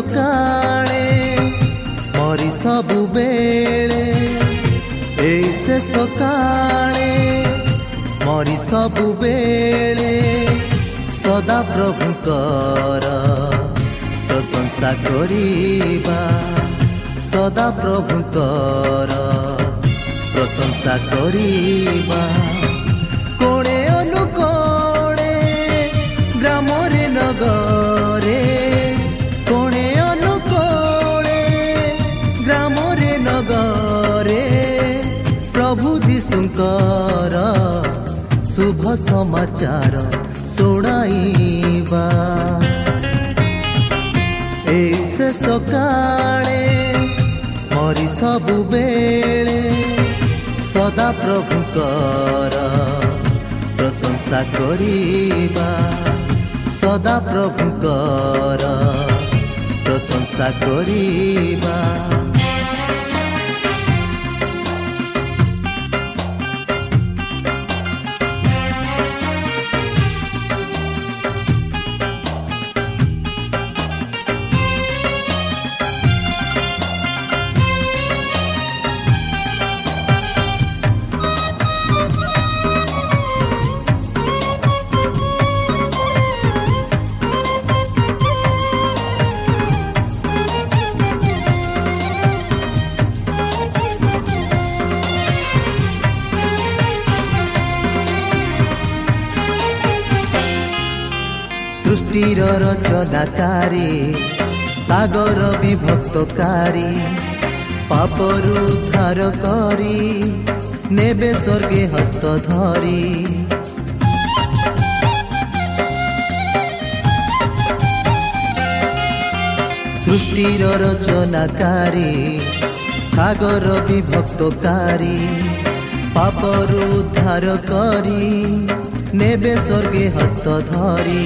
ସକାଳେ ମରି ସବୁବେଳେ ଏଇ ସେ ସକାଳେ ମରି ସବୁବେଳେ ସଦା ପ୍ରଭୁଙ୍କର ପ୍ରଶଂସା କରିବା ସଦା ପ୍ରଭୁଙ୍କର ପ୍ରଶଂସା କରିବା ସମାଚାର ଶୁଣାଇବା ଏଇ ସେ ସକାଳେ ମରି ସବୁବେଳେ ସଦା ପ୍ରଭୁଙ୍କର ପ୍ରଶଂସା କରିବା ସଦା ପ୍ରଭୁଙ୍କର ପ୍ରଶଂସା କରିବା বাণীর রচনাকারী, সাগর বিভক্তকারী পাপরু উদ্ধার করি, নেবে স্বর্গে হস্ত ধরি। সৃষ্টির রচনাকারী, সাগর বিভক্তকারী পাপরু উদ্ধার করি, নেবে স্বর্গে হস্ত ধরি।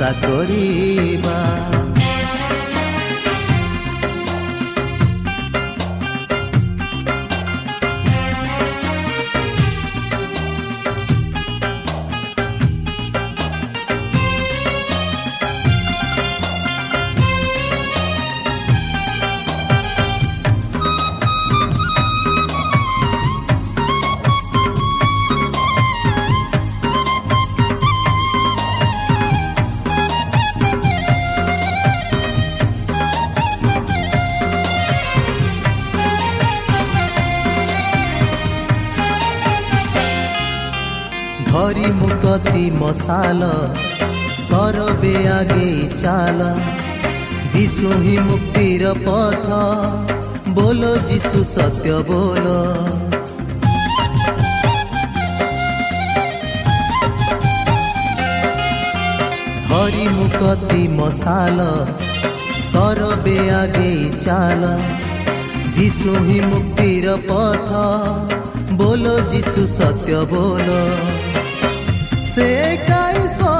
ପ୍ରଶଂସା କରିବା ମଶାଲ ସରବେ ଆଗେଇ ଚାଲ। ଯୀଶୁ ହିଁ ମୁକ୍ତିର ପଥ ବୋଲ ଯୀଶୁ ସତ୍ୟ ବୋଲ। ଧରି ମୁକତି ମଶାଲ ସରବେ ଆଗେଇ ଚାଲ। ଯୀଶୁ ହିଁ ମୁକ୍ତିର ପଥ ବୋଲ ଯୀଶୁ ସତ୍ୟ ବୋଲ ସେ କାଈଶ୍ୱର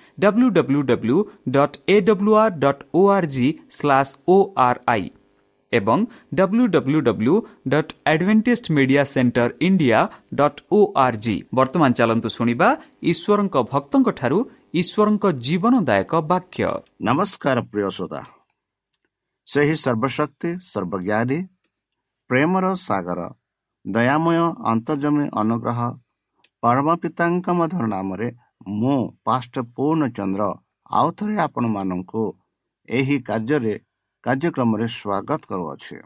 ଓ ଆର୍ ଆଇ ଏବଂ ବର୍ତ୍ତମାନ ଚାଲନ୍ତୁ ଶୁଣିବା ଈଶ୍ୱରଙ୍କ ଈଶ୍ୱରଙ୍କ ଜୀବନଦାୟକ ବାକ୍ୟ ନମସ୍କାର ସେହି ସର୍ବଶକ୍ତି ସର୍ବଜ୍ଞାନୀ ପ୍ରେମର ସାଗର ଦୟାମୟ ଅନ୍ତର୍ଜମୀ ଅନୁଗ୍ରହ ପରମ ପିତାଙ୍କ ମଧୁର ନାମରେ ମୁଁ ପାଷ୍ଟ ପୂର୍ଣ୍ଣଚନ୍ଦ୍ର ଆଉ ଥରେ ଆପଣମାନଙ୍କୁ ଏହି କାର୍ଯ୍ୟରେ କାର୍ଯ୍ୟକ୍ରମରେ ସ୍ୱାଗତ କରୁଅଛି।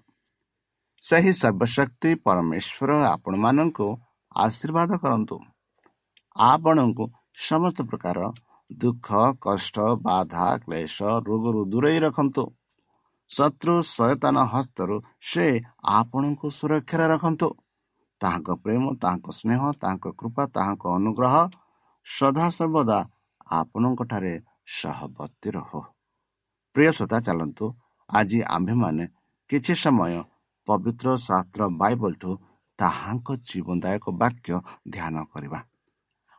ସେହି ସର୍ବଶକ୍ତି ପରମେଶ୍ୱର ଆପଣମାନଙ୍କୁ ଆଶୀର୍ବାଦ କରନ୍ତୁ। ଆପଣଙ୍କୁ ସମସ୍ତ ପ୍ରକାର ଦୁଃଖ କଷ୍ଟ ବାଧା କ୍ଲେଶ ରୋଗରୁ ଦୂରେଇ ରଖନ୍ତୁ। ଶତ୍ରୁ ସୟତାନ ହସ୍ତରୁ ସେ ଆପଣଙ୍କୁ ସୁରକ୍ଷାରେ ରଖନ୍ତୁ। ତାହାଙ୍କ ପ୍ରେମ ତାହାଙ୍କ ସ୍ନେହ ତାହାଙ୍କ କୃପା ତାହାଙ୍କ ଅନୁଗ୍ରହ ସଦାସର୍ବଦା ଆପଣଙ୍କଠାରେ ସହବର୍ତ୍ତୀ ରହୁ। ପ୍ରିୟ ଶ୍ରୋତା ଚାଲନ୍ତୁ। ଆଜି ଆମ୍ଭେମାନେ କିଛି ସମୟ ପବିତ୍ର ଶାସ୍ତ୍ର ବାଇବଲଠୁ ତାହାଙ୍କ ଜୀବନଦାୟକ ବାକ୍ୟ ଧ୍ୟାନ କରିବା।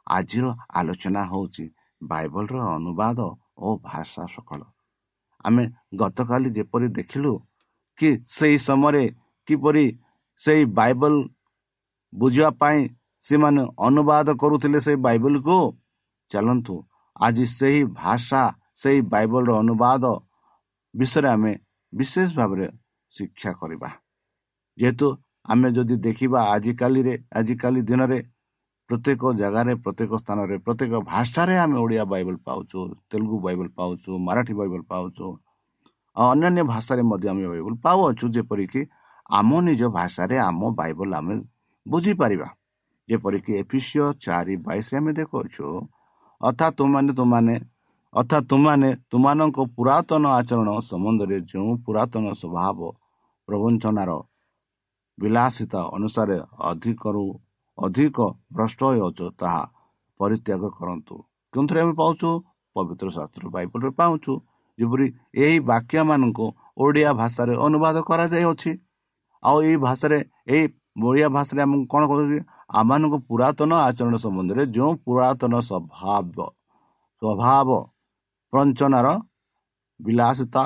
ଆଜିର ଆଲୋଚନା ହେଉଛି ବାଇବଲର ଅନୁବାଦ ଓ ଭାଷା ସକଳ। ଆମେ ଗତକାଲି ଯେପରି ଦେଖିଲୁ କି ସେହି ସମୟରେ କିପରି ସେଇ ବାଇବଲ ବୁଝିବା ପାଇଁ ସେମାନେ ଅନୁବାଦ କରୁଥିଲେ ସେଇ ବାଇବଲକୁ। ଚାଲନ୍ତୁ ଆଜି ସେହି ଭାଷା ସେହି ବାଇବଲର ଅନୁବାଦ ବିଷୟରେ ଆମେ ବିଶେଷ ଭାବରେ ଶିକ୍ଷା କରିବା। ଯେହେତୁ ଆମେ ଯଦି ଦେଖିବା ଆଜିକାଲିରେ ଆଜିକାଲି ଦିନରେ ପ୍ରତ୍ୟେକ ଜାଗାରେ ପ୍ରତ୍ୟେକ ସ୍ଥାନରେ ପ୍ରତ୍ୟେକ ଭାଷାରେ ଆମେ ଓଡ଼ିଆ ବାଇବଲ ପାଉଛୁ ତେଲୁଗୁ ବାଇବଲ ପାଉଛୁ ମରାଠୀ ବାଇବଲ ପାଉଛୁ ଆଉ ଅନ୍ୟାନ୍ୟ ଭାଷାରେ ମଧ୍ୟ ଆମେ ବାଇବଲ ପାଉଅଛୁ ଯେପରିକି ଆମ ନିଜ ଭାଷାରେ ଆମ ବାଇବଲ ଆମେ ବୁଝିପାରିବା। ଯେପରିକି ଏଫିସିଓ ଚାରି ବାଇଶରେ ଆମେ ଦେଖୁଅଛୁ ଅର୍ଥାତ୍ ତୁମାନେ ତୁମାନେ ଅର୍ଥାତ୍ ତୁମାନେ ତୁମାନଙ୍କ ପୁରାତନ ଆଚରଣ ସମ୍ବନ୍ଧରେ ଯେଉଁ ପୁରାତନ ସ୍ୱଭାବ ପ୍ରବଞ୍ଚନାର ବିଳାସିତା ଅନୁସାରେ ଅଧିକରୁ ଅଧିକ ଭ୍ରଷ୍ଟ ହୋଇଅଛୁ ତାହା ପରିତ୍ୟାଗ କରନ୍ତୁ। କେଉଁଥିରେ ଆମେ ପାଉଛୁ? ପବିତ୍ର ଶାସ୍ତ୍ର ବାଇବଲରେ ପାଉଛୁ ଯେପରି ଏହି ବାକ୍ୟମାନଙ୍କୁ ଓଡ଼ିଆ ଭାଷାରେ ଅନୁବାଦ କରାଯାଇଅଛି। ଆଉ ଏଇ ଭାଷାରେ ଏଇ ଓଡ଼ିଆ ଭାଷାରେ ଆମକୁ କ'ଣ କହୁଛି ଆମମାନଙ୍କ ପୁରାତନ ଆଚରଣ ସମ୍ବନ୍ଧରେ ଯେଉଁ ପୁରାତନ ସ୍ୱଭାବ ସ୍ୱଭାବ ପ୍ରଞ୍ଚନାର ବିଳାସିତା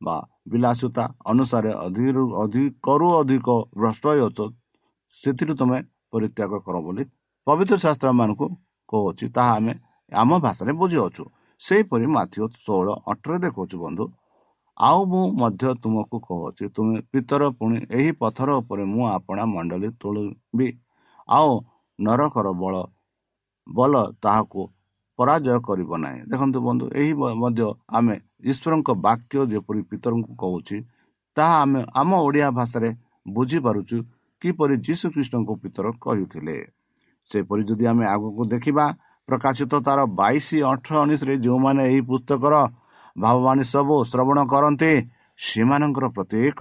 ବା ବିଳାସିତା ଅନୁସାରେ ଅଧିକରୁ ଅଧିକରୁ ଅଧିକ ଭ୍ରଷ୍ଟ ହୋଇଅଛ ସେଥିରୁ ତୁମେ ପରିତ୍ୟାଗ କର ବୋଲି ପବିତ୍ର ଶାସ୍ତ୍ର ମାନଙ୍କୁ କହୁଅଛି। ତାହା ଆମେ ଆମ ଭାଷାରେ ବୁଝିଅଛୁ। ସେହିପରି ମାଥିବ ଷୋହଳ ଅଠର ଦେଖାଉଛି ବନ୍ଧୁ। ଆଉ ମୁଁ ମଧ୍ୟ ତୁମକୁ କହୁଅଛି ତୁମେ ପିତର ପୁଣି ଏହି ପଥର ଉପରେ ମୁଁ ଆପଣା ମଣ୍ଡଳୀ ତୋଳିବି ଆଉ ନରକର ବଳ ବଲ ତାହାକୁ ପରାଜୟ କରିବ ନାହିଁ। ଦେଖନ୍ତୁ ବନ୍ଧୁ ଏହି ମଧ୍ୟ ଆମେ ଈଶ୍ୱରଙ୍କ ବାକ୍ୟ ଯେପରି ପିତରଙ୍କୁ କହୁଛି ତାହା ଆମେ ଆମ ଓଡ଼ିଆ ଭାଷାରେ ବୁଝିପାରୁଛୁ କିପରି ଯୀଶୁ ଖ୍ରୀଷ୍ଟଙ୍କୁ ପିତର କହିଥିଲେ। ସେପରି ଯଦି ଆମେ ଆଗକୁ ଦେଖିବା ପ୍ରକାଶିତ ତାର ବାଇଶ ଅଠର ଉଣେଇଶରେ ଯେଉଁମାନେ ଏହି ପୁସ୍ତକର ଭାବବାଣୀ ସବୁ ଶ୍ରବଣ କରନ୍ତି ସେମାନଙ୍କର ପ୍ରତ୍ୟେକ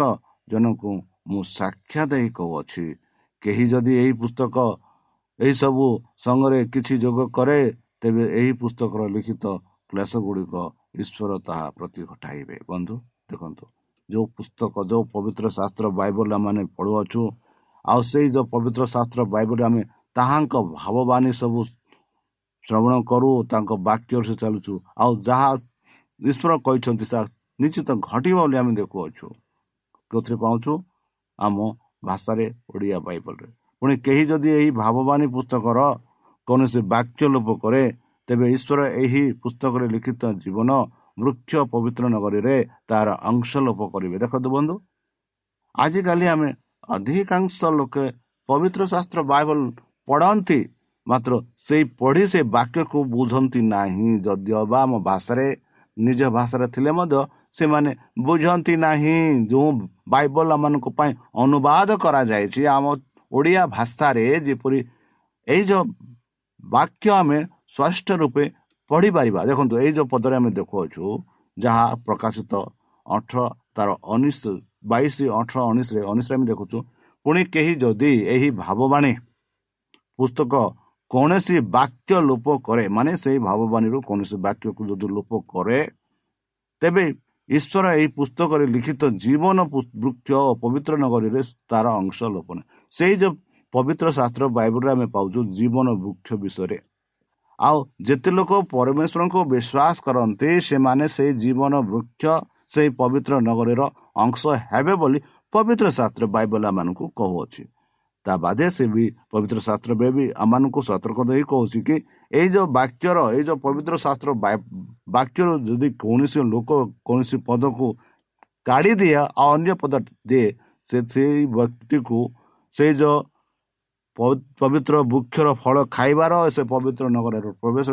ଜଣଙ୍କୁ ମୁଁ ସାକ୍ଷା ଦେଇ କହୁଅଛି। କେହି ଯଦି ଏହି ପୁସ୍ତକ ଏହିସବୁ ସଙ୍ଗରେ କିଛି ଯୋଗ କରେ ତେବେ ଏହି ପୁସ୍ତକର ଲିଖିତ କ୍ଲେଶ ଗୁଡ଼ିକ ଈଶ୍ୱର ତାହା ପ୍ରତି ଘଟାଇବେ। ବନ୍ଧୁ ଦେଖନ୍ତୁ ଯେଉଁ ପୁସ୍ତକ ଯେଉଁ ପବିତ୍ର ଶାସ୍ତ୍ର ବାଇବଲ ଆମେ ପଢ଼ୁଅଛୁ ଆଉ ସେଇ ଯେଉଁ ପବିତ୍ର ଶାସ୍ତ୍ର ବାଇବଲ ଆମେ ତାହାଙ୍କ ଭାବବାଣୀ ସବୁ ଶ୍ରବଣ କରୁ ତାଙ୍କ ବାକ୍ୟ ସେ ଚାଲୁଛୁ ଆଉ ଯାହା ଈଶ୍ୱର କହିଛନ୍ତି ସେ ନିଶ୍ଚିତ ଘଟିବ ବୋଲି ଆମେ ଦେଖୁଅଛୁ। କେଉଁଥିରେ ପାଉଛୁ? ଆମ ଭାଷାରେ ଓଡ଼ିଆ ବାଇବଲରେ। ପୁଣି କେହି ଯଦି ଏହି ଭାବବାଣୀ ପୁସ୍ତକର କୌଣସି ବାକ୍ୟ ଲୋପ କରେ ତେବେ ଈଶ୍ୱର ଏହି ପୁସ୍ତକରେ ଲିଖିତ ଜୀବନ ବୃକ୍ଷ ପବିତ୍ର ନଗରୀରେ ତାର ଅଂଶ ଲୋପ କରିବେ। ଦେଖନ୍ତୁ ବନ୍ଧୁ ଆଜିକାଲି ଆମେ ଅଧିକାଂଶ ଲୋକେ ପବିତ୍ର ଶାସ୍ତ୍ର ବାଇବଲ ପଢ଼ନ୍ତି ମାତ୍ର ସେଇ ପଢ଼ି ସେ ବାକ୍ୟକୁ ବୁଝନ୍ତି ନାହିଁ। ଯଦିଓ ବା ଆମ ଭାଷାରେ ନିଜ ଭାଷାରେ ଥିଲେ ମଧ୍ୟ ସେମାନେ ବୁଝନ୍ତି ନାହିଁ ଯେଉଁ ବାଇବଲ ମାନଙ୍କ ପାଇଁ ଅନୁବାଦ କରାଯାଇଛି ଆମ ଓଡ଼ିଆ ଭାଷାରେ ଯେପରି ଏଇ ଯେଉଁ ବାକ୍ୟ ଆମେ ସ୍ପଷ୍ଟ ରୂପେ ପଢ଼ିପାରିବା। ଦେଖନ୍ତୁ ଏଇ ଯେଉଁ ପଦରେ ଆମେ ଦେଖୁଅଛୁ ଯାହା ପ୍ରକାଶିତ ଅଠର ତାର ଉଣେଇଶ ବାଇଶ ଅଠର ଉଣେଇଶରେ ଉଣେଇଶରେ ଆମେ ଦେଖୁଛୁ ପୁଣି କେହି ଯଦି ଏହି ଭାବବାଣୀ ପୁସ୍ତକ କୌଣସି ବାକ୍ୟ ଲୋପ କରେ ମାନେ ସେଇ ଭାବବାଣୀରୁ କୌଣସି ବାକ୍ୟକୁ ଯଦି ଲୋପ କରେ ତେବେ ଈଶ୍ୱର ଏହି ପୁସ୍ତକରେ ଲିଖିତ ଜୀବନ ବୃକ୍ଷ ଓ ପବିତ୍ର ନଗରୀରେ ତାର ଅଂଶ ଲୋପ ନାହିଁ ସେଇ ଯେଉଁ ପବିତ୍ର ଶାସ୍ତ୍ର ବାଇବଲରେ ଆମେ ପାଉଛୁ ଜୀବନ ବୃକ୍ଷ ବିଷୟରେ। ଆଉ ଯେତେ ଲୋକ ପରମେଶ୍ୱରଙ୍କୁ ବିଶ୍ୱାସ କରନ୍ତି ସେମାନେ ସେଇ ଜୀବନ ବୃକ୍ଷ ସେଇ ପବିତ୍ର ନଗରୀର ଅଂଶ ହେବେ ବୋଲି ପବିତ୍ର ଶାସ୍ତ୍ର ବାଇବଲ ମାନଙ୍କୁ କହୁଅଛି। ତା ବାଦେ ସେ ବି ପବିତ୍ର ଶାସ୍ତ୍ର ବି ଆମମାନଙ୍କୁ ସତର୍କ ଦେଇ କହୁଛି କି ଏଇ ଯେଉଁ ବାକ୍ୟର ଏଇ ଯେଉଁ ପବିତ୍ର ଶାସ୍ତ୍ର ବାକ୍ୟର ଯଦି କୌଣସି ଲୋକ କୌଣସି ପଦକୁ କାଢ଼ି ଦିଏ ଆଉ ଅନ୍ୟ ପଦ ଦିଏ ସେ ସେଇ ବ୍ୟକ୍ତିକୁ ସେଇ ଯେଉଁ ପବିତ୍ର ବୃକ୍ଷର ଫଳ ଖାଇବାର ସେ ପବିତ୍ର ନଗରରେ ପ୍ରବେଶ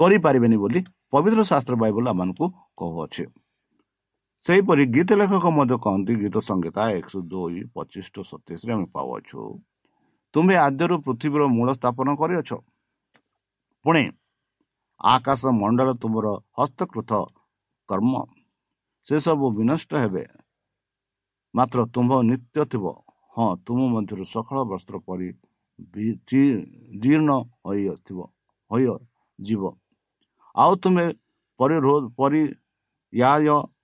କରିପାରିବେନି ବୋଲି ପବିତ୍ର ଶାସ୍ତ୍ର ବାଇବଲ ଆମମାନଙ୍କୁ କହୁଅଛି। ସେହିପରି ଗୀତ ଲେଖକ ମଧ୍ୟ କହନ୍ତି ଗୀତ ସଂହିତା ଏକଶହ ଦୁଇ ପଚିଶ ଟୁ ସତେଇଶରେ ଆମେ ପାଉଅଛୁ। ତୁମେ ଆଦ୍ୟରୁ ପୃଥିବୀର ମୂଳ ସ୍ଥାପନ କରିଅଛ। ପୁଣି ଆକାଶ ମଣ୍ଡଳ ତୁମର ହସ୍ତକୃତ କର୍ମ। ସେସବୁ ବିନଷ୍ଟ ହେବେ। ମାତ୍ର ତୁମ୍ଭ ନିତ୍ୟ ଥିବ। ହଁ ତୁମ ମଧ୍ୟରୁ ସକଳ ବସ୍ତ୍ର ପରି ଜୀର୍ଣ୍ଣ ହୋଇଥିବ ହୋଇ ଯିବ। ଆଉ ତୁମେ ପରି ୟା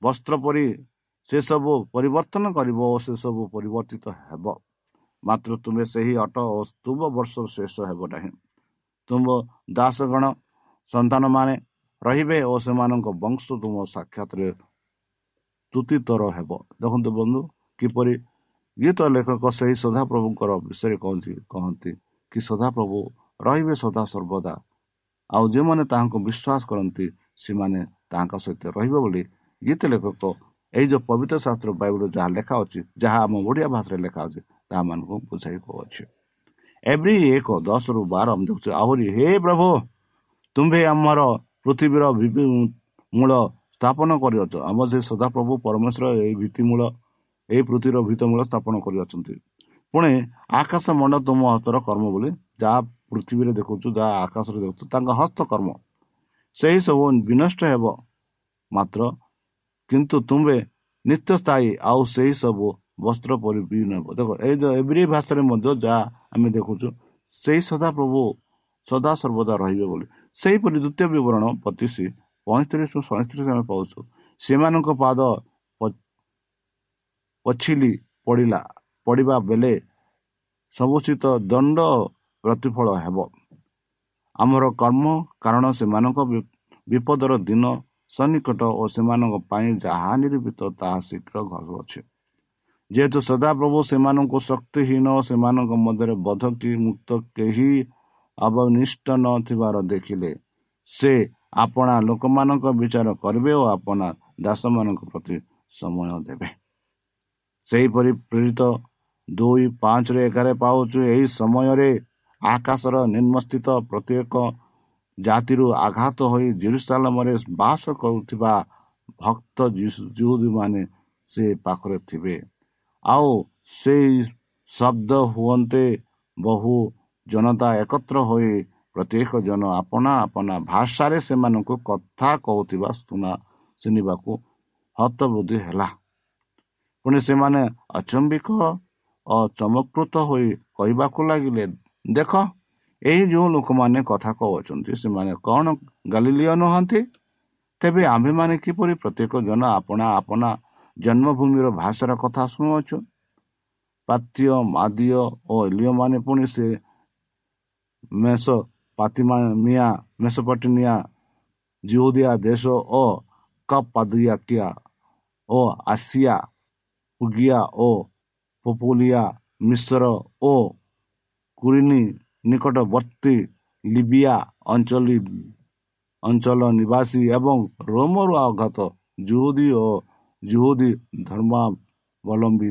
ବସ୍ତ୍ର ପରି ସେସବୁ ପରିବର୍ତ୍ତନ କରିବ ଓ ସେସବୁ ପରିବର୍ତ୍ତିତ ହେବ ମାତ୍ର ତୁମେ ସେହି ଅଟ ଓ ତୁମ ବର୍ଷ ଶେଷ ହେବ ନାହିଁ ତୁମ ଦାସଗଣ ସନ୍ତାନମାନେ ରହିବେ ଓ ସେମାନଙ୍କ ବଂଶ ତୁମ ସାକ୍ଷାତରେ ତୁତିତର ହେବ। ଦେଖନ୍ତୁ ବନ୍ଧୁ କିପରି ଗୀତ ଲେଖକ ସେହି ସଦାପ୍ରଭୁଙ୍କର ବିଷୟରେ କହନ୍ତି କହନ୍ତି କି ସଦାପ୍ରଭୁ ରହିବେ ସଦା ସର୍ବଦା। ଆଉ ଯେଉଁମାନେ ତାହାଙ୍କୁ ବିଶ୍ୱାସ କରନ୍ତି ସେମାନେ ତାହାଙ୍କ ସହିତ ରହିବ ବୋଲି ଗୀତ ଲେଖକ ଏଇ ଯେଉଁ ପବିତ୍ର ଶାସ୍ତ୍ର ବାଇବଲରେ ଯାହା ଲେଖା ଅଛି ଯାହା ଆମ ଓଡ଼ିଆ ଭାଷାରେ ଲେଖା ଅଛି ତାହା ମାନଙ୍କୁ ବୁଝାଇ କହୁଅଛି ଏଭ୍ରି ଏକ ଦଶରୁ ବାର ଆମେ ଦେଖୁଛୁ ଆହୁରି ହେ ପ୍ରଭୁ ତୁମ୍ଭେ ଆମର ପୃଥିବୀର ମୂଳ ସ୍ଥାପନ କରିଅଛ। ଆମ ସେ ସଦାପ୍ରଭୁ ପରମେଶ୍ୱର ଏଇ ଭିତ୍ତିମୂଳ ଏହି ପୃଥିବୀର ଭିତମୂଳ ସ୍ଥାପନ କରିଅଛନ୍ତି। ପୁଣି ଆକାଶ ମଣ୍ଡ ତୁମ ହସ୍ତର କର୍ମ ବୋଲି ଯାହା ପୃଥିବୀରେ ଦେଖୁଛୁ ଯାହା ଆକାଶରେ ଦେଖୁଛୁ ତାଙ୍କ ହସ୍ତ କର୍ମ ସେହି ସବୁ ବିନଷ୍ଟ ହେବ ମାତ୍ର କିନ୍ତୁ ତୁମେ ନିତ୍ୟ ସ୍ଥାୟୀ ଆଉ ସେହି ସବୁ ବସ୍ତ୍ର ପରି ନେବ ଦେଖ ଏଇ ଯେଉଁ ଏଭ୍ରି ଭାଷାରେ ମଧ୍ୟ ଯାହା ଆମେ ଦେଖୁଛୁ ସେଇ ସଦାପ୍ରଭୁ ସଦା ସର୍ବଦା ରହିବେ ବୋଲି ସେହିପରି ଦ୍ୱିତୀୟ ବିବରଣ ପଚିଶ ପଇଁତିରିଶ ସଇଁତିରିଶ ଆମେ ପାଉଛୁ ସେମାନଙ୍କ ପାଦ ପଛିଲି ପଡ଼ିଲା ପଡ଼ିବା ବେଳେ ସବୁସ୍ଥିତ ଦଣ୍ଡ ପ୍ରତିଫଳ ହେବ। ଆମର କର୍ମ କାରଣ ସେମାନଙ୍କ ବିପଦର ଦିନ ସନ୍ନିକଟ ଓ ସେମାନଙ୍କ ପାଇଁ ଯାହା ନିରୂପିତ ତାହା ଶୀଘ୍ର ଘରୁଅଛି ଯେହେତୁ ସଦାପ୍ରଭୁ ସେମାନଙ୍କୁ ଶକ୍ତିହୀନ ସେମାନଙ୍କ ମଧ୍ୟରେ ବଧ କି ମୁକ୍ତ କେହି ଅବନିଷ୍ଟ ନଥିବାର ଦେଖିଲେ ସେ ଆପଣା ଲୋକମାନଙ୍କ ବିଚାର କରିବେ ଓ ଆପଣା ଦାସମାନଙ୍କ ପ୍ରତି ସମୟ ଦେବେ। ସେହିପରି ପ୍ରେରିତ ଦୁଇ ପାଞ୍ଚରେ ଏଗାର ପାଉଛୁ ଏହି ସମୟରେ ଆକାଶର ନିମ୍ନସ୍ଥିତ ପ୍ରତ୍ୟେକ ଜାତିରୁ ଆଘାତ ହୋଇ ଜିରୁସାଲମରେ ବାସ କରୁଥିବା ଭକ୍ତ ଯୁହୁଦୀମାନେ ସେ ପାଖରେ ଥିବେ। ଆଉ ସେଇ ଶବ୍ଦ ହୁଅନ୍ତେ ବହୁ ଜନତା ଏକତ୍ର ହୋଇ ପ୍ରତ୍ୟେକ ଜନ ଆପଣା ଆପଣା ଭାଷାରେ ସେମାନଙ୍କୁ କଥା କହୁଥିବା ଶୁଣା ଶୁଣିବାକୁ ହତବୃଦ୍ଧି ହେଲା। ପୁଣି ସେମାନେ ଅଚମ୍ବିକ ଓ ଚମକୃତ ହୋଇ କହିବାକୁ ଲାଗିଲେ ଦେଖ ଏହି ଯେଉଁ ଲୋକମାନେ କଥା କହୁଛନ୍ତି ସେମାନେ କ'ଣ ଗାଲିଲିଅ ନୁହନ୍ତି? ତେବେ ଆମ୍ଭେମାନେ କିପରି ପ୍ରତ୍ୟେକ ଜନ ଆପଣା ଆପଣା ଜନ୍ମଭୂମିର ଭାଷାର କଥା ଶୁଣୁଅଛୁ? ପାତ୍ୟ ମାଦିଅ ଓ ଏଲିଓମାନେ ପୁଣି ସେ ମେଷ ପାତିମା ମିଆ ଜିଉଦିଆ ଦେଶ ଓ କପ୍ ପାଦିଆକିଆ ଓ ଆସିଆ ଉଗିଆ ଓ ପୋପୋଲିଆ ମିଶ୍ର ଓ କୁରିନି ନିକଟବର୍ତ୍ତୀ ଲିବିଆ ଅଞ୍ଚଳ ଅଞ୍ଚଳ ନିବାସୀ ଏବଂ ରୋମରୁ ଆଘାତ ଜୁହୁଦୀ ଓ ଜୁହୁଦୀ ଧର୍ମାବଲମ୍ବୀ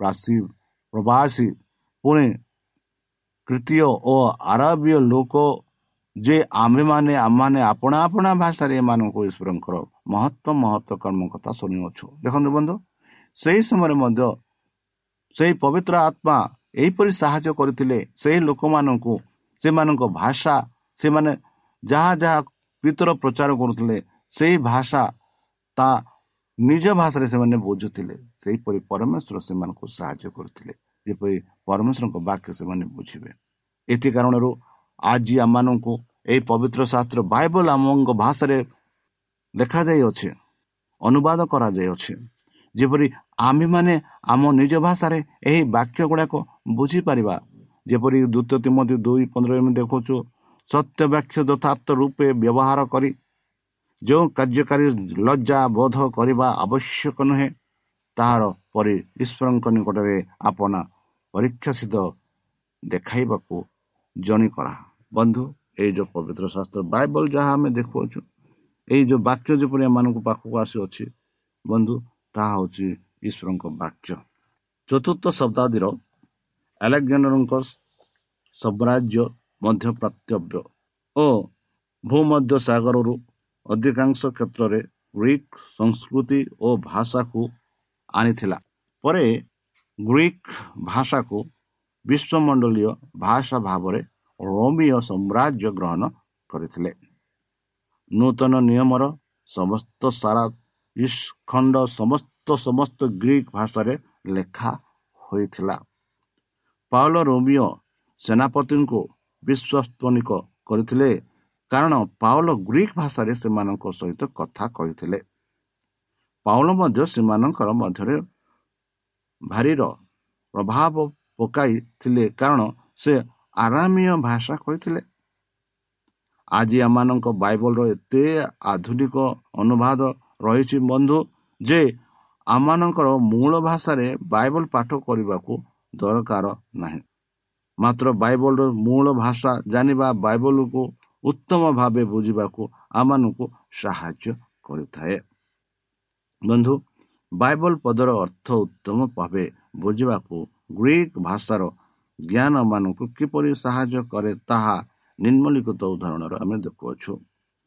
ରାଶି ପ୍ରବାସୀ ପୁଣି ତୃତୀୟ ଓ ଆରବୀୟ ଲୋକ ଯେ ଆମ୍ଭେମାନେ ଆମମାନେ ଆପଣା ଆପଣା ଭାଷାରେ ଏମାନଙ୍କୁ ଈଶ୍ୱରଙ୍କର ମହତ୍ଵ ମହତ୍ଵ କର୍ମ କଥା ଶୁଣିଅଛୁ ଦେଖନ୍ତୁ ବନ୍ଧୁ ସେହି ସମୟରେ ମଧ୍ୟ ସେହି ପବିତ୍ର ଆତ୍ମା ଏହିପରି ସାହାଯ୍ୟ କରିଥିଲେ ସେହି ଲୋକମାନଙ୍କୁ ସେମାନଙ୍କ ଭାଷା ସେମାନେ ଯାହା ଯାହା ପିତର ପ୍ରଚାର କରୁଥିଲେ ସେହି ଭାଷା ତା ନିଜ ଭାଷାରେ ସେମାନେ ବୁଝୁଥିଲେ। ସେହିପରି ପରମେଶ୍ୱର ସେମାନଙ୍କୁ ସାହାଯ୍ୟ କରୁଥିଲେ ଯେପରି ପରମେଶ୍ୱରଙ୍କ ବାକ୍ୟ ସେମାନେ ବୁଝିବେ। ଏଥି କାରଣରୁ ଆଜି ଆମମାନଙ୍କୁ ଏହି ପବିତ୍ର ଶାସ୍ତ୍ର ବାଇବଲ ଆମଙ୍କ ଭାଷାରେ ଲେଖାଯାଇଅଛି ଅନୁବାଦ କରାଯାଇଅଛି। ଯେପରି ଆମ୍ଭେମାନେ ଆମ ନିଜ ଭାଷାରେ ଏହି ବାକ୍ୟ ଗୁଡ଼ାକ ବୁଝିପାରିବା ଯେପରି ଦ୍ୱିତୀୟ ତିମତି ଦୁଇ ପନ୍ଦର ଏମିତି ଦେଖୁଛୁ ସତ୍ୟ ବାକ୍ୟ ଯଥାର୍ଥ ରୂପେ ବ୍ୟବହାର କରି ଯେଉଁ କାର୍ଯ୍ୟକାରୀ ଲଜ୍ଜା ବୋଧ କରିବା ଆବଶ୍ୟକ ନୁହେଁ ତାହାର ପରେ ଈଶ୍ୱରଙ୍କ ନିକଟରେ ଆପଣା ପରୀକ୍ଷା ସିଦ୍ଧ ଦେଖାଇବାକୁ ଜଣି କରା ବନ୍ଧୁ ଏଇ ଯେଉଁ ପବିତ୍ର ଶାସ୍ତ୍ର ବାଇବଲ ଯାହା ଆମେ ଦେଖୁଅଛୁ ଏଇ ଯେଉଁ ବାକ୍ୟ ଯେପରି ଏମାନଙ୍କ ପାଖକୁ ଆସିଅଛି ବନ୍ଧୁ ତାହା ହେଉଛି ଈଶ୍ୱରଙ୍କ ବାକ୍ୟ। ଚତୁର୍ଥ ଶତାବ୍ଦୀର ଆଲେକ୍ଜାଣ୍ଡରଙ୍କ ସାମ୍ରାଜ୍ୟ ମଧ୍ୟ ପ୍ରାପ୍ତବ୍ୟ ଓ ଭୂମଧ୍ୟ ସାଗରରୁ ଅଧିକାଂଶ କ୍ଷେତ୍ରରେ ଗ୍ରୀକ୍ ସଂସ୍କୃତି ଓ ଭାଷାକୁ ଆଣିଥିଲା। ପରେ ଗ୍ରୀକ୍ ଭାଷାକୁ ବିଶ୍ୱମଣ୍ଡଳୀୟ ଭାଷା ଭାବରେ ରୋମିଓ ସାମ୍ରାଜ୍ୟ ଗ୍ରହଣ କରିଥିଲେ। ନୂତନ ନିୟମର ସମସ୍ତ ସାରା ଖଣ୍ଡ ସମସ୍ତ ସମସ୍ତ ଗ୍ରୀକ୍ ଭାଷାରେ ଲେଖା ହୋଇଥିଲା। ପାଉଲ ରୋମିଓ ସେନାପତିଙ୍କୁ ବିଶ୍ୱାସନିକ କରିଥିଲେ କାରଣ ପାଉଲ ଗ୍ରୀକ୍ ଭାଷାରେ ସେମାନଙ୍କ ସହିତ କଥା କହିଥିଲେ। ପାଉଲ ମଧ୍ୟ ସେମାନଙ୍କର ମଧ୍ୟରେ ଭାରିର ପ୍ରଭାବ ପକାଇଥିଲେ କାରଣ ସେ ଆରାମୀୟ ଭାଷା କହିଥିଲେ। ଆଜି ଆମମାନଙ୍କ ବାଇବଲର ଏତେ ଆଧୁନିକ ଅନୁବାଦ ରହିଛି ବନ୍ଧୁ ଯେ ଆମମାନଙ୍କର ମୂଳ ଭାଷାରେ ବାଇବଲ ପାଠ କରିବାକୁ ଦରକାର ନାହିଁ। ମାତ୍ର ବାଇବଲର ମୂଳ ଭାଷା ଜାଣିବା ବାଇବଲକୁ ଉତ୍ତମ ଭାବେ ବୁଝିବାକୁ ଆମମାନଙ୍କୁ ସାହାଯ୍ୟ କରିଥାଏ। ବନ୍ଧୁ ବାଇବଲ ପଦର ଅର୍ଥ ଉତ୍ତମ ଭାବେ ବୁଝିବାକୁ ଗ୍ରୀକ୍ ଭାଷାର ଜ୍ଞାନ ମାନଙ୍କୁ କିପରି ସାହାଯ୍ୟ କରେ ତାହା ନିମ୍ନଲିଖିତ ଉଦାହରଣରେ ଆମେ ଦେଖୁଅଛୁ।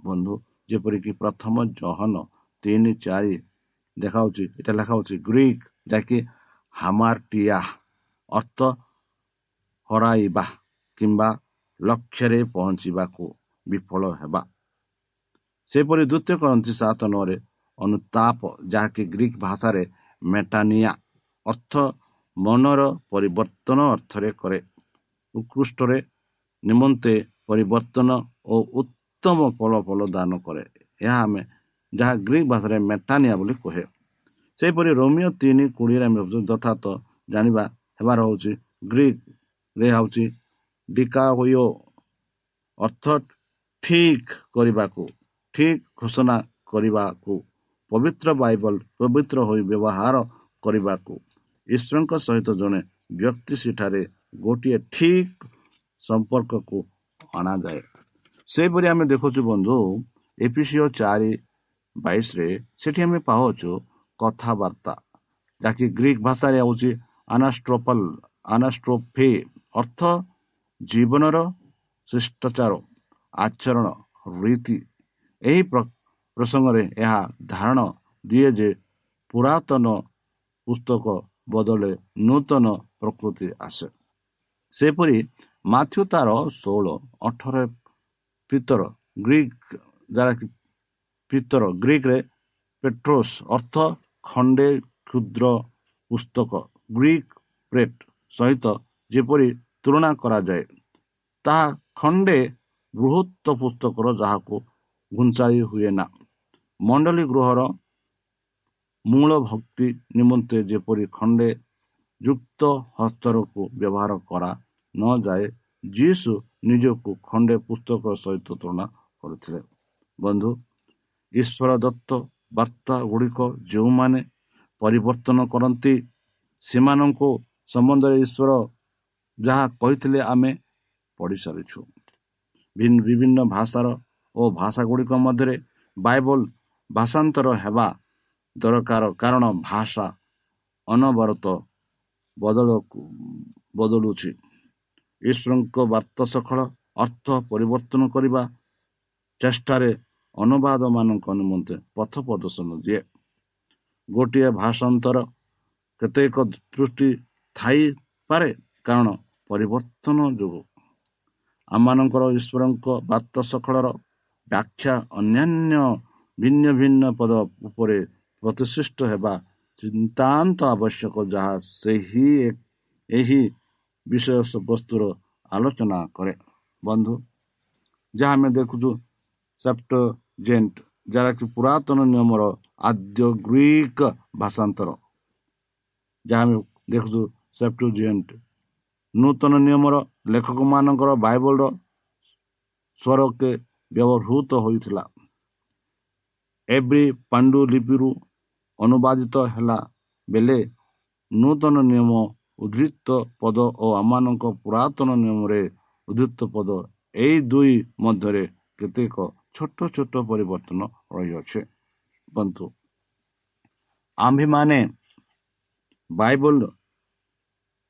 ବନ୍ଧୁ ଯେପରିକି ପ୍ରଥମ ଜହନ ତିନି ଚାରି ଦେଖାଉଛି ଏଟା ଲେଖା ହଉଛି ଗ୍ରୀକ୍ ଯାହାକି ହାମାରଟିଆ ଅର୍ଥ ହରାଇବା କିମ୍ବା ଲକ୍ଷ୍ୟରେ ପହଞ୍ଚିବାକୁ ବିଫଳ ହେବା ସେପରି ଦ୍ୱିତୀୟ କରନ୍ତି ସାତ ନଅରେ ଅନୁତାପ ଯାହାକି ଗ୍ରୀକ୍ ଭାଷାରେ ମେଟାନିଆ ଅର୍ଥ ମନର ପରିବର୍ତ୍ତନ ଅର୍ଥରେ କରେ ଉତ୍କୃଷ୍ଟରେ ନିମନ୍ତେ ପରିବର୍ତ୍ତନ ଓ ଉତ୍ତମ ଫଳ ଫଳ ଦାନ କରେ ଏହା ଆମେ ଯାହା ଗ୍ରୀକ୍ ଭାଷାରେ ମେଟାନିଆ ବୋଲି କୁହେ। ସେହିପରି ରୋମିଓ ତିନି କୋଡ଼ିଏରେ ଆମେ ଯଥାର୍ଥ ଜାଣିବା ହେବାର ହେଉଛି। ଗ୍ରୀକ୍ରେ ହେଉଛି ଡିକାଓ ଅର୍ଥ ଠିକ୍ କରିବାକୁ ଠିକ୍ ଘୋଷଣା କରିବାକୁ ପବିତ୍ର ବାଇବଲ ପବିତ୍ର ହୋଇ ବ୍ୟବହାର କରିବାକୁ। ଈଶ୍ୱରଙ୍କ ସହିତ ଜଣେ ବ୍ୟକ୍ତି ସେଠାରେ ଗୋଟିଏ ଠିକ୍ ସମ୍ପର୍କକୁ ଅଣାଯାଏ। ସେହିପରି ଆମେ ଦେଖୁଛୁ ବନ୍ଧୁ ଏପିସିଓ ଚାରି ବାଇଶରେ ସେଠି ଆମେ ପାଉଛୁ କଥାବାର୍ତ୍ତା ଯାହାକି ଗ୍ରୀକ୍ ଭାଷାରେ ହେଉଛି ଆନାଷ୍ଟ୍ରୋପଲ ଆନାଷ୍ଟ୍ରୋଫେ ଅର୍ଥ ଜୀବନର ଶିଷ୍ଟାଚାର ଆଚରଣ ରୀତି। ଏହି ପ୍ରସଙ୍ଗରେ ଏହା ଧାରଣ ଦିଏ ଯେ ପୁରାତନ ପୁସ୍ତକ ବଦଳେ ନୂତନ ପ୍ରକୃତି ଆସେ। ସେପରି ମାଥ୍ୟୁ ତାର ଷୋହଳ ଅଠର ପିତର ଗ୍ରୀକ୍ ଯାହାକି ପିତର ଗ୍ରୀକ୍ରେ ପେଟ୍ରୋସ୍ ଅର୍ଥ ଖଣ୍ଡେ କ୍ଷୁଦ୍ର ପୁସ୍ତକ ଗ୍ରୀକ୍ ପ୍ରେଟ୍ ସହିତ ଯେପରି ତୁଳନା କରାଯାଏ ତାହା ଖଣ୍ଡେ ବୃହତ୍ତ ପୁସ୍ତକର ଯାହାକୁ ଘୁଞ୍ଚାଇ ହୁଏ ନା ମଣ୍ଡଳୀ ଗୃହର ମୂଳ ଭକ୍ତି ନିମନ୍ତେ ଯେପରି ଖଣ୍ଡେ ଯୁକ୍ତ ହସ୍ତରକୁ ବ୍ୟବହାର କରା ନଯାଏ ଯୀଶୁ ନିଜକୁ ଖଣ୍ଡେ ପୁସ୍ତକ ସହିତ ତୁଳନା କରିଥିଲେ। ବନ୍ଧୁ ଈଶ୍ୱର ଦତ୍ତ ବାର୍ତ୍ତା ଗୁଡ଼ିକ ଯେଉଁମାନେ ପରିବର୍ତ୍ତନ କରନ୍ତି ସେମାନଙ୍କୁ ସମ୍ବନ୍ଧରେ ଈଶ୍ୱର ଯାହା କହିଥିଲେ ଆମେ ପଢ଼ିସାରିଛୁ ବିଭିନ୍ନ ଭାଷାର ଓ ଭାଷା ଗୁଡ଼ିକ ମଧ୍ୟରେ ବାଇବଲ ଭାଷାନ୍ତର ହେବା ଦରକାର। କାରଣ ଭାଷା ଅନବରତ ବଦଳ ବଦଳୁଛି। ଈଶ୍ୱରଙ୍କ ବାର୍ତ୍ତା ସଖଳ ଅର୍ଥ ପରିବର୍ତ୍ତନ କରିବା ଚେଷ୍ଟାରେ ଅନୁବାଦ ମାନଙ୍କ ନିମନ୍ତେ ପଥ ପ୍ରଦର୍ଶନ ଦିଏ। ଗୋଟିଏ ଭାଷାନ୍ତର କେତେକ ଦୃଷ୍ଟି ଥାଇପାରେ କାରଣ ପରିବର୍ତ୍ତନ ଯୋଗୁଁ। ଆମମାନଙ୍କର ଈଶ୍ୱରଙ୍କ ବାର୍ତ୍ତା ସଖଳର ବ୍ୟାଖ୍ୟା ଅନ୍ୟାନ୍ୟ ଭିନ୍ନ ଭିନ୍ନ ପଦ ଉପରେ ପ୍ରତିଷ୍ଠିତ ହେବା ଚିନ୍ତାନ୍ତ ଆବଶ୍ୟକ ଯାହା ସେହି ଏହି ବିଷୟ ବସ୍ତୁର ଆଲୋଚନା କରେ। ବନ୍ଧୁ ଯାହା ଆମେ ଦେଖୁଛୁ ସେପ୍ଟ ଜେଣ୍ଟ ଯାହାକି ପୁରାତନ ନିୟମର ଆଦ୍ୟ ଗ୍ରୀକ ଭାଷାନ୍ତର। ଯାହା ଆମେ ଦେଖୁଛୁ ସେପ୍ଟ ଜେଣ୍ଟ ନୂତନ ନିୟମର ଲେଖକମାନଙ୍କର ବାଇବଲର ସ୍ୱରକେ ବ୍ୟବହୃତ ହୋଇଥିଲା। ଏଭ୍ରି ପାଣ୍ଡୁଲିପିରୁ ଅନୁବାଦିତ ହେଲା ବେଳେ ନୂତନ ନିୟମ ଉଦ୍ଧୃତ ପଦ ଓ ଆମମାନଙ୍କ ପୁରାତନ ନିୟମରେ ଉଦ୍ଧୃତ ପଦ ଏଇ ଦୁଇ ମଧ୍ୟରେ କେତେକ ଛୋଟ ଛୋଟ ପରିବର୍ତ୍ତନ ରହିଅଛି ବନ୍ଧୁ ଆମ୍ଭେମାନେ ବାଇବଲ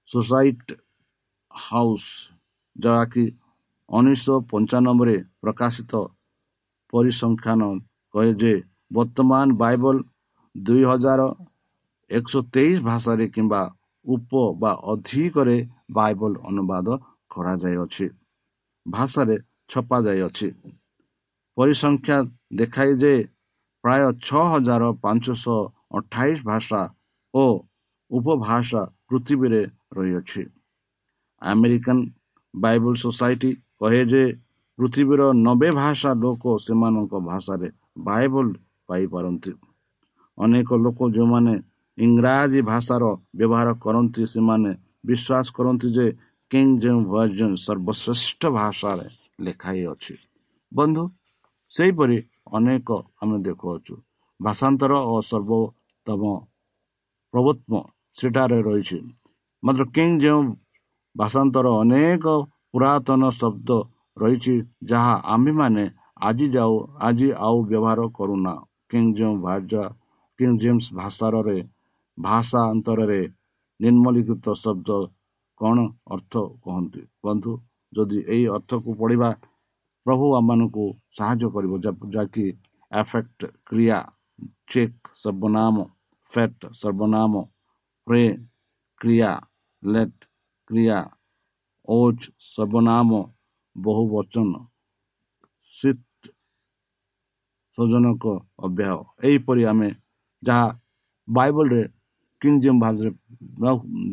ସୋସାଇଟି ହାଉସ୍ ଯାହାକି ଉଣେଇଶହ ପଞ୍ଚାନବେରେ ପ୍ରକାଶିତ ପରିସଂଖ୍ୟାନ କହେ ଯେ ବର୍ତ୍ତମାନ ବାଇବଲ ଦୁଇ ହଜାର ଏକଶହ ତେଇଶ ଭାଷାରେ କିମ୍ବା ଉପ ବା ଅଧିକରେ ବାଇବଲ ଅନୁବାଦ କରାଯାଇଅଛି ଭାଷାରେ ଛପାଯାଇଅଛି ପରିସଂଖ୍ୟା ଦେଖାଏ ଯେ ପ୍ରାୟ ଛଅ ହଜାର ପାଞ୍ଚଶହ ଅଠାଇଶ ଭାଷା ଓ ଉପଭାଷା ପୃଥିବୀରେ ରହିଅଛି ଆମେରିକାନ ବାଇବଲ ସୋସାଇଟି କହେ ଯେ ପୃଥିବୀର ନବେ ଭାଷା ଲୋକ ସେମାନଙ୍କ ଭାଷାରେ ବାଇବଲ ପାଇପାରନ୍ତି ଅନେକ ଲୋକ ଯେଉଁମାନେ ଇଂରାଜୀ ଭାଷାର ବ୍ୟବହାର କରନ୍ତି ସେମାନେ ବିଶ୍ୱାସ କରନ୍ତି ଯେ କିଙ୍ଗ ଯେଉଁ ଭର୍ଜନ ସର୍ବଶ୍ରେଷ୍ଠ ଭାଷାରେ ଲେଖା ଅଛି ବନ୍ଧୁ ସେହିପରି ଅନେକ ଆମେ ଦେଖୁଅଛୁ। ଭାଷାନ୍ତର ଓ ସର୍ବୋତ୍ତମ ପ୍ରଭୁତ୍ମ ସେଠାରେ ରହିଛି। ମାତ୍ର କିଙ୍ଗ ଯେଉଁ ଭାଷାନ୍ତର ଅନେକ ପୁରାତନ ଶବ୍ଦ ରହିଛି ଯାହା ଆମ୍ଭେମାନେ ଆଜି ଯାଉ ଆଜି ଆଉ ବ୍ୟବହାର କରୁନା। କିଙ୍ଗ ଯେଉଁ ଭାଷା କିଙ୍ଗ ଜେମ୍ସ ଭାଷାରେ ଭାଷାନ୍ତରରେ ନିମ୍ନଲିଖିତ ଶବ୍ଦ କ'ଣ ଅର୍ଥ କହନ୍ତି? ବନ୍ଧୁ ଯଦି ଏହି ଅର୍ଥକୁ ପଢ଼ିବା ପ୍ରଭୁ ଆମମାନଙ୍କୁ ସାହାଯ୍ୟ କରିବ ଯାହାକି ଏଫେକ୍ଟ କ୍ରିୟା ଚେକ୍ ସର୍ବନାମ ଫେଟ୍ ସର୍ବନାମ ପ୍ରେ କ୍ରିୟା ଲେଟ୍ କ୍ରିୟା ଓଜ୍ ସର୍ବନାମ ବହୁ ବଚନ ସଜନକ ଅଭ୍ୟାୟ ଏହିପରି ଆମେ ଯାହା ବାଇବଲରେ କିଙ୍ଗ ଜେମ୍ ଭାଷାରେ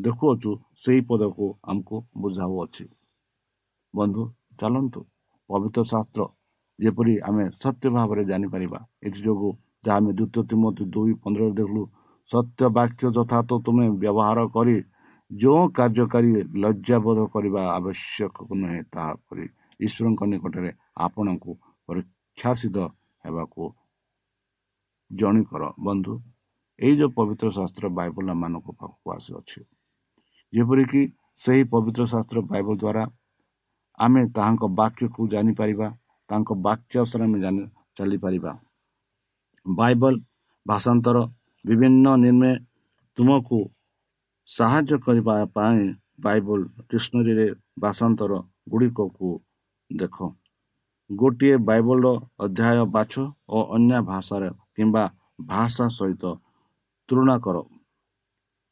ଦେଖୁଅଛୁ ସେହି ପଦକୁ ଆମକୁ ବୁଝାଉଅଛି। ବନ୍ଧୁ ଚାଲନ୍ତୁ। ପବିତ୍ର ଶାସ୍ତ୍ର ଯେପରି ଆମେ ସତ୍ୟ ଭାବରେ ଜାଣିପାରିବା ଏଥିଯୋଗୁଁ ଯାହା ଆମେ ଦ୍ୱିତୀୟ ତିମତି ଦୁଇ ପନ୍ଦର ଦେଖିଲୁ ସତ୍ୟ ବାକ୍ୟ ଯଥାର୍ଥ ତୁମେ ବ୍ୟବହାର କରି ଯେଉଁ କାର୍ଯ୍ୟକାରୀ ଲଜ୍ଜାବୋଧ କରିବା ଆବଶ୍ୟକ ନୁହେଁ ତାହାପରି ଈଶ୍ୱରଙ୍କ ନିକଟରେ ଆପଣଙ୍କୁ ପରୀକ୍ଷାସିତ ହେବାକୁ ଜଣି କର ବନ୍ଧୁ ଏଇ ଯେଉଁ ପବିତ୍ର ଶାସ୍ତ୍ର ବାଇବଲ ମାନଙ୍କ ପାଖକୁ ଆସିଅଛି ଯେପରିକି ସେହି ପବିତ୍ର ଶାସ୍ତ୍ର ବାଇବଲ ଦ୍ୱାରା ଆମେ ତାହାଙ୍କ ବାକ୍ୟକୁ ଜାଣିପାରିବା ତାଙ୍କ ବାକ୍ୟ ଅନୁସାରେ ଆମେ ଜାଣି ଚାଲିପାରିବା। ବାଇବଲ ଭାଷାନ୍ତର ବିଭିନ୍ନ ନିର୍ମେ ତୁମକୁ ସାହାଯ୍ୟ କରିବା ପାଇଁ ବାଇବଲ ଡିକ୍ସନାରୀରେ ଭାଷାନ୍ତର ଗୁଡ଼ିକକୁ ଦେଖ। ଗୋଟିଏ ବାଇବଲର ଅଧ୍ୟାୟ ବାଛ ଓ ଅନ୍ୟ ଭାଷାର କିମ୍ବା ଭାଷା ସହିତ ତୁଳନା କର।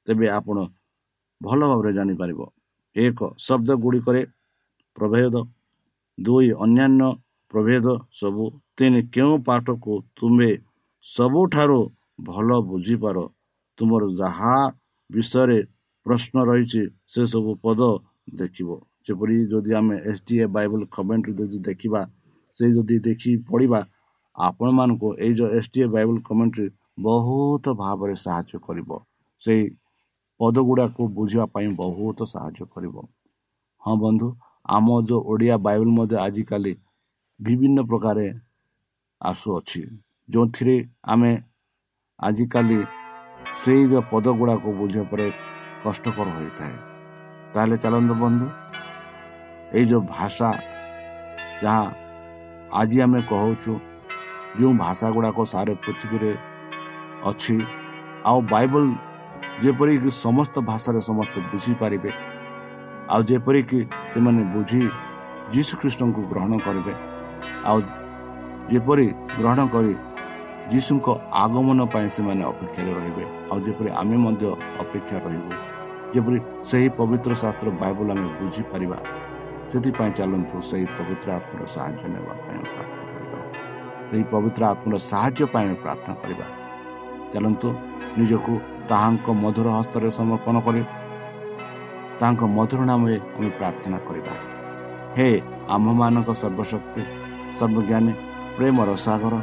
ତେବେ ଆପଣ ଭଲ ଭାବରେ ଜାଣିପାରିବ। ଏକ ଶବ୍ଦ ଗୁଡ଼ିକରେ ପ୍ରଭେଦ। ଦୁଇ ଅନ୍ୟାନ୍ୟ ପ୍ରଭେଦ ସବୁ ତିନି କେଉଁ ପାଠକୁ ତୁମେ ସବୁଠାରୁ ଭଲ ବୁଝିପାର? ତୁମର ଯାହା ବିଷୟରେ ପ୍ରଶ୍ନ ରହିଛି ସେସବୁ ପଦ ଦେଖିବ। ଯେପରି ଯଦି ଆମେ S D A Bible commentary ଯଦି ଦେଖିବା ସେ ଯଦି ଦେଖି ପଢ଼ିବା ଆପଣମାନଙ୍କୁ ଏଇ ଯେଉଁ S D A Bible commentary ବହୁତ ଭାବରେ ସାହାଯ୍ୟ କରିବ। ସେଇ ପଦ ଗୁଡ଼ାକୁ ବୁଝିବା ପାଇଁ ବହୁତ ସାହାଯ୍ୟ କରିବ। ହଁ ବନ୍ଧୁ ଆମ ଯେଉଁ ଓଡ଼ିଆ ବାଇବଲ ମଧ୍ୟ ଆଜିକାଲି ବିଭିନ୍ନ ପ୍ରକାର ଆସୁଅଛି। ଯେଉଁଥିରେ ଆମେ ଆଜିକାଲି ସେଇ ଯେଉଁ ପଦ ଗୁଡ଼ାକୁ ବୁଝିବା ପରେ କଷ୍ଟକର ହୋଇଥାଏ। ତାହେଲେ ଚାଲନ୍ତୁ ବନ୍ଧୁ ଏଇ ଯେଉଁ ଭାଷା ଯାହା ଆଜି ଆମେ କହୁଛୁ ଯେଉଁ ଭାଷା ଗୁଡ଼ାକ ସାରା ପୃଥିବୀରେ ଅଛି ଆଉ ବାଇବଲ ଯେପରିକି ସମସ୍ତ ଭାଷାରେ ସମସ୍ତେ ବୁଝିପାରିବେ ଆଉ ଯେପରିକି ସେମାନେ ବୁଝି ଯୀଶୁଖ୍ରୀଷ୍ଟଙ୍କୁ ଗ୍ରହଣ କରିବେ ଆଉ ଯେପରି ଗ୍ରହଣ କରି ଯୀଶୁଙ୍କ ଆଗମନ ପାଇଁ ସେମାନେ ଅପେକ୍ଷାରେ ରହିବେ ଆଉ ଯେପରି ଆମେ ମଧ୍ୟ ଅପେକ୍ଷା ରହିବୁ ଯେପରି ସେହି ପବିତ୍ର ଶାସ୍ତ୍ର ବାଇବଲ ଆମେ ବୁଝିପାରିବା ସେଥିପାଇଁ ଚାଲନ୍ତୁ ସେହି ପବିତ୍ର ଆତ୍ମାର ସାହାଯ୍ୟ ନେବା ପାଇଁ ପ୍ରାର୍ଥନା କରିବା। ସେହି ପବିତ୍ର ଆତ୍ମାର ସାହାଯ୍ୟ ପାଇଁ ଆମେ ପ୍ରାର୍ଥନା କରିବା। ଚାଲନ୍ତୁ ନିଜକୁ ତାହାଙ୍କ ମଧୁର ହସ୍ତରେ ସମର୍ପଣ କରି ତାଙ୍କ ମଧୁର ନାମରେ ଆମେ ପ୍ରାର୍ଥନା କରିବା। ହେ ଆମ୍ଭମାନଙ୍କ ସର୍ବଶକ୍ତି ସର୍ବଜ୍ଞାନୀ ପ୍ରେମର ସାଗର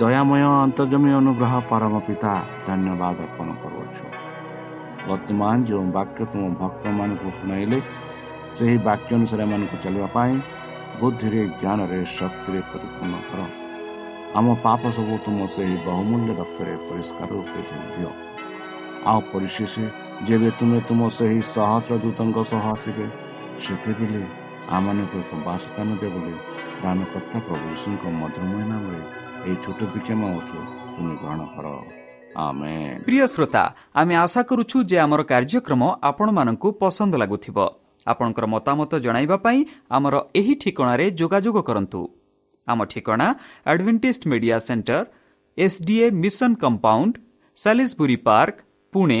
ଦୟାମୟ ଅନ୍ତର୍ଜମୀ ଅନୁଗ୍ରହ ପରମ ପିତା ଧନ୍ୟବାଦ ଅର୍ପଣ କରୁଅଛୁ। ବର୍ତ୍ତମାନ ଯେଉଁ ବାକ୍ୟ ତୁମ ଭକ୍ତମାନଙ୍କୁ ଶୁଣାଇଲେ ସେହି ବାକ୍ୟ ଅନୁସାରେ ଏମାନଙ୍କୁ ଚାଲିବା ପାଇଁ ବୁଦ୍ଧିରେ ଜ୍ଞାନରେ ଶକ୍ତିରେ ପରିପୂର୍ଣ୍ଣ କର। ଆମ ପାପ ସବୁ ତୁମ ସେହି ବହୁମୂଲ୍ୟ ରକ୍ତରେ ପରିଷ୍କାର ରୂପେ ଦିଅ। ଆଉ ପରିଶେଷ ଯେବେ ତୁମେ ତୁମ ସେହି ସହସ୍ର ସହ ଆସିବେ ସେତେବେଳେ ଆମମାନଙ୍କୁ ଏକ ବାସସ୍ଥାନ ଦେବ ବୋଲି ପ୍ରାଣକର୍ତ୍ତା ପ୍ରଭୁ ଯୀଶୁଙ୍କ ମଧୁମୟ ନାମରେ ଏହି ଛୋଟ ବିକ୍ଷମ ଅଛୁ ତୁମେ ଗ୍ରହଣ କର। ପ୍ରିୟ ଶ୍ରୋତା ଆମେ ଆଶା କରୁଛୁ ଯେ ଆମର କାର୍ଯ୍ୟକ୍ରମ ଆପଣମାନଙ୍କୁ ପସନ୍ଦ ଲାଗୁଥିବ। ଆପଣଙ୍କର ମତାମତ ଜଣାଇବା ପାଇଁ ଆମର ଏହି ଠିକଣାରେ ଯୋଗାଯୋଗ କରନ୍ତୁ। ଆମ ଠିକଣା Adventist Media Centre SDA mission compound Salisbury Park Pune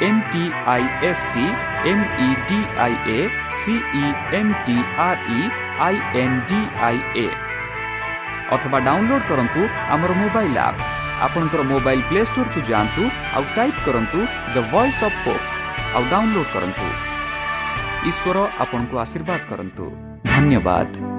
D I A C E N T R E I N D I A ଅଥବା ଡାଉନଲୋଡ୍ କରନ୍ତୁ ଆମର ମୋବାଇଲ୍ ଆପ୍ ଆପଣଙ୍କର ମୋବାଇଲ୍ ପ୍ଲେ ଷ୍ଟୋରକୁ ଯାଆନ୍ତୁ ଆଉ ଟାଇପ୍ କରନ୍ତୁ ଦ ଭଏସ୍ ଅଫ୍ ପୋପ୍ ଆଉ download କରନ୍ତୁ। ଈଶ୍ୱର ଆପଣଙ୍କୁ ଆଶୀର୍ବାଦ କରନ୍ତୁ। ଧନ୍ୟବାଦ।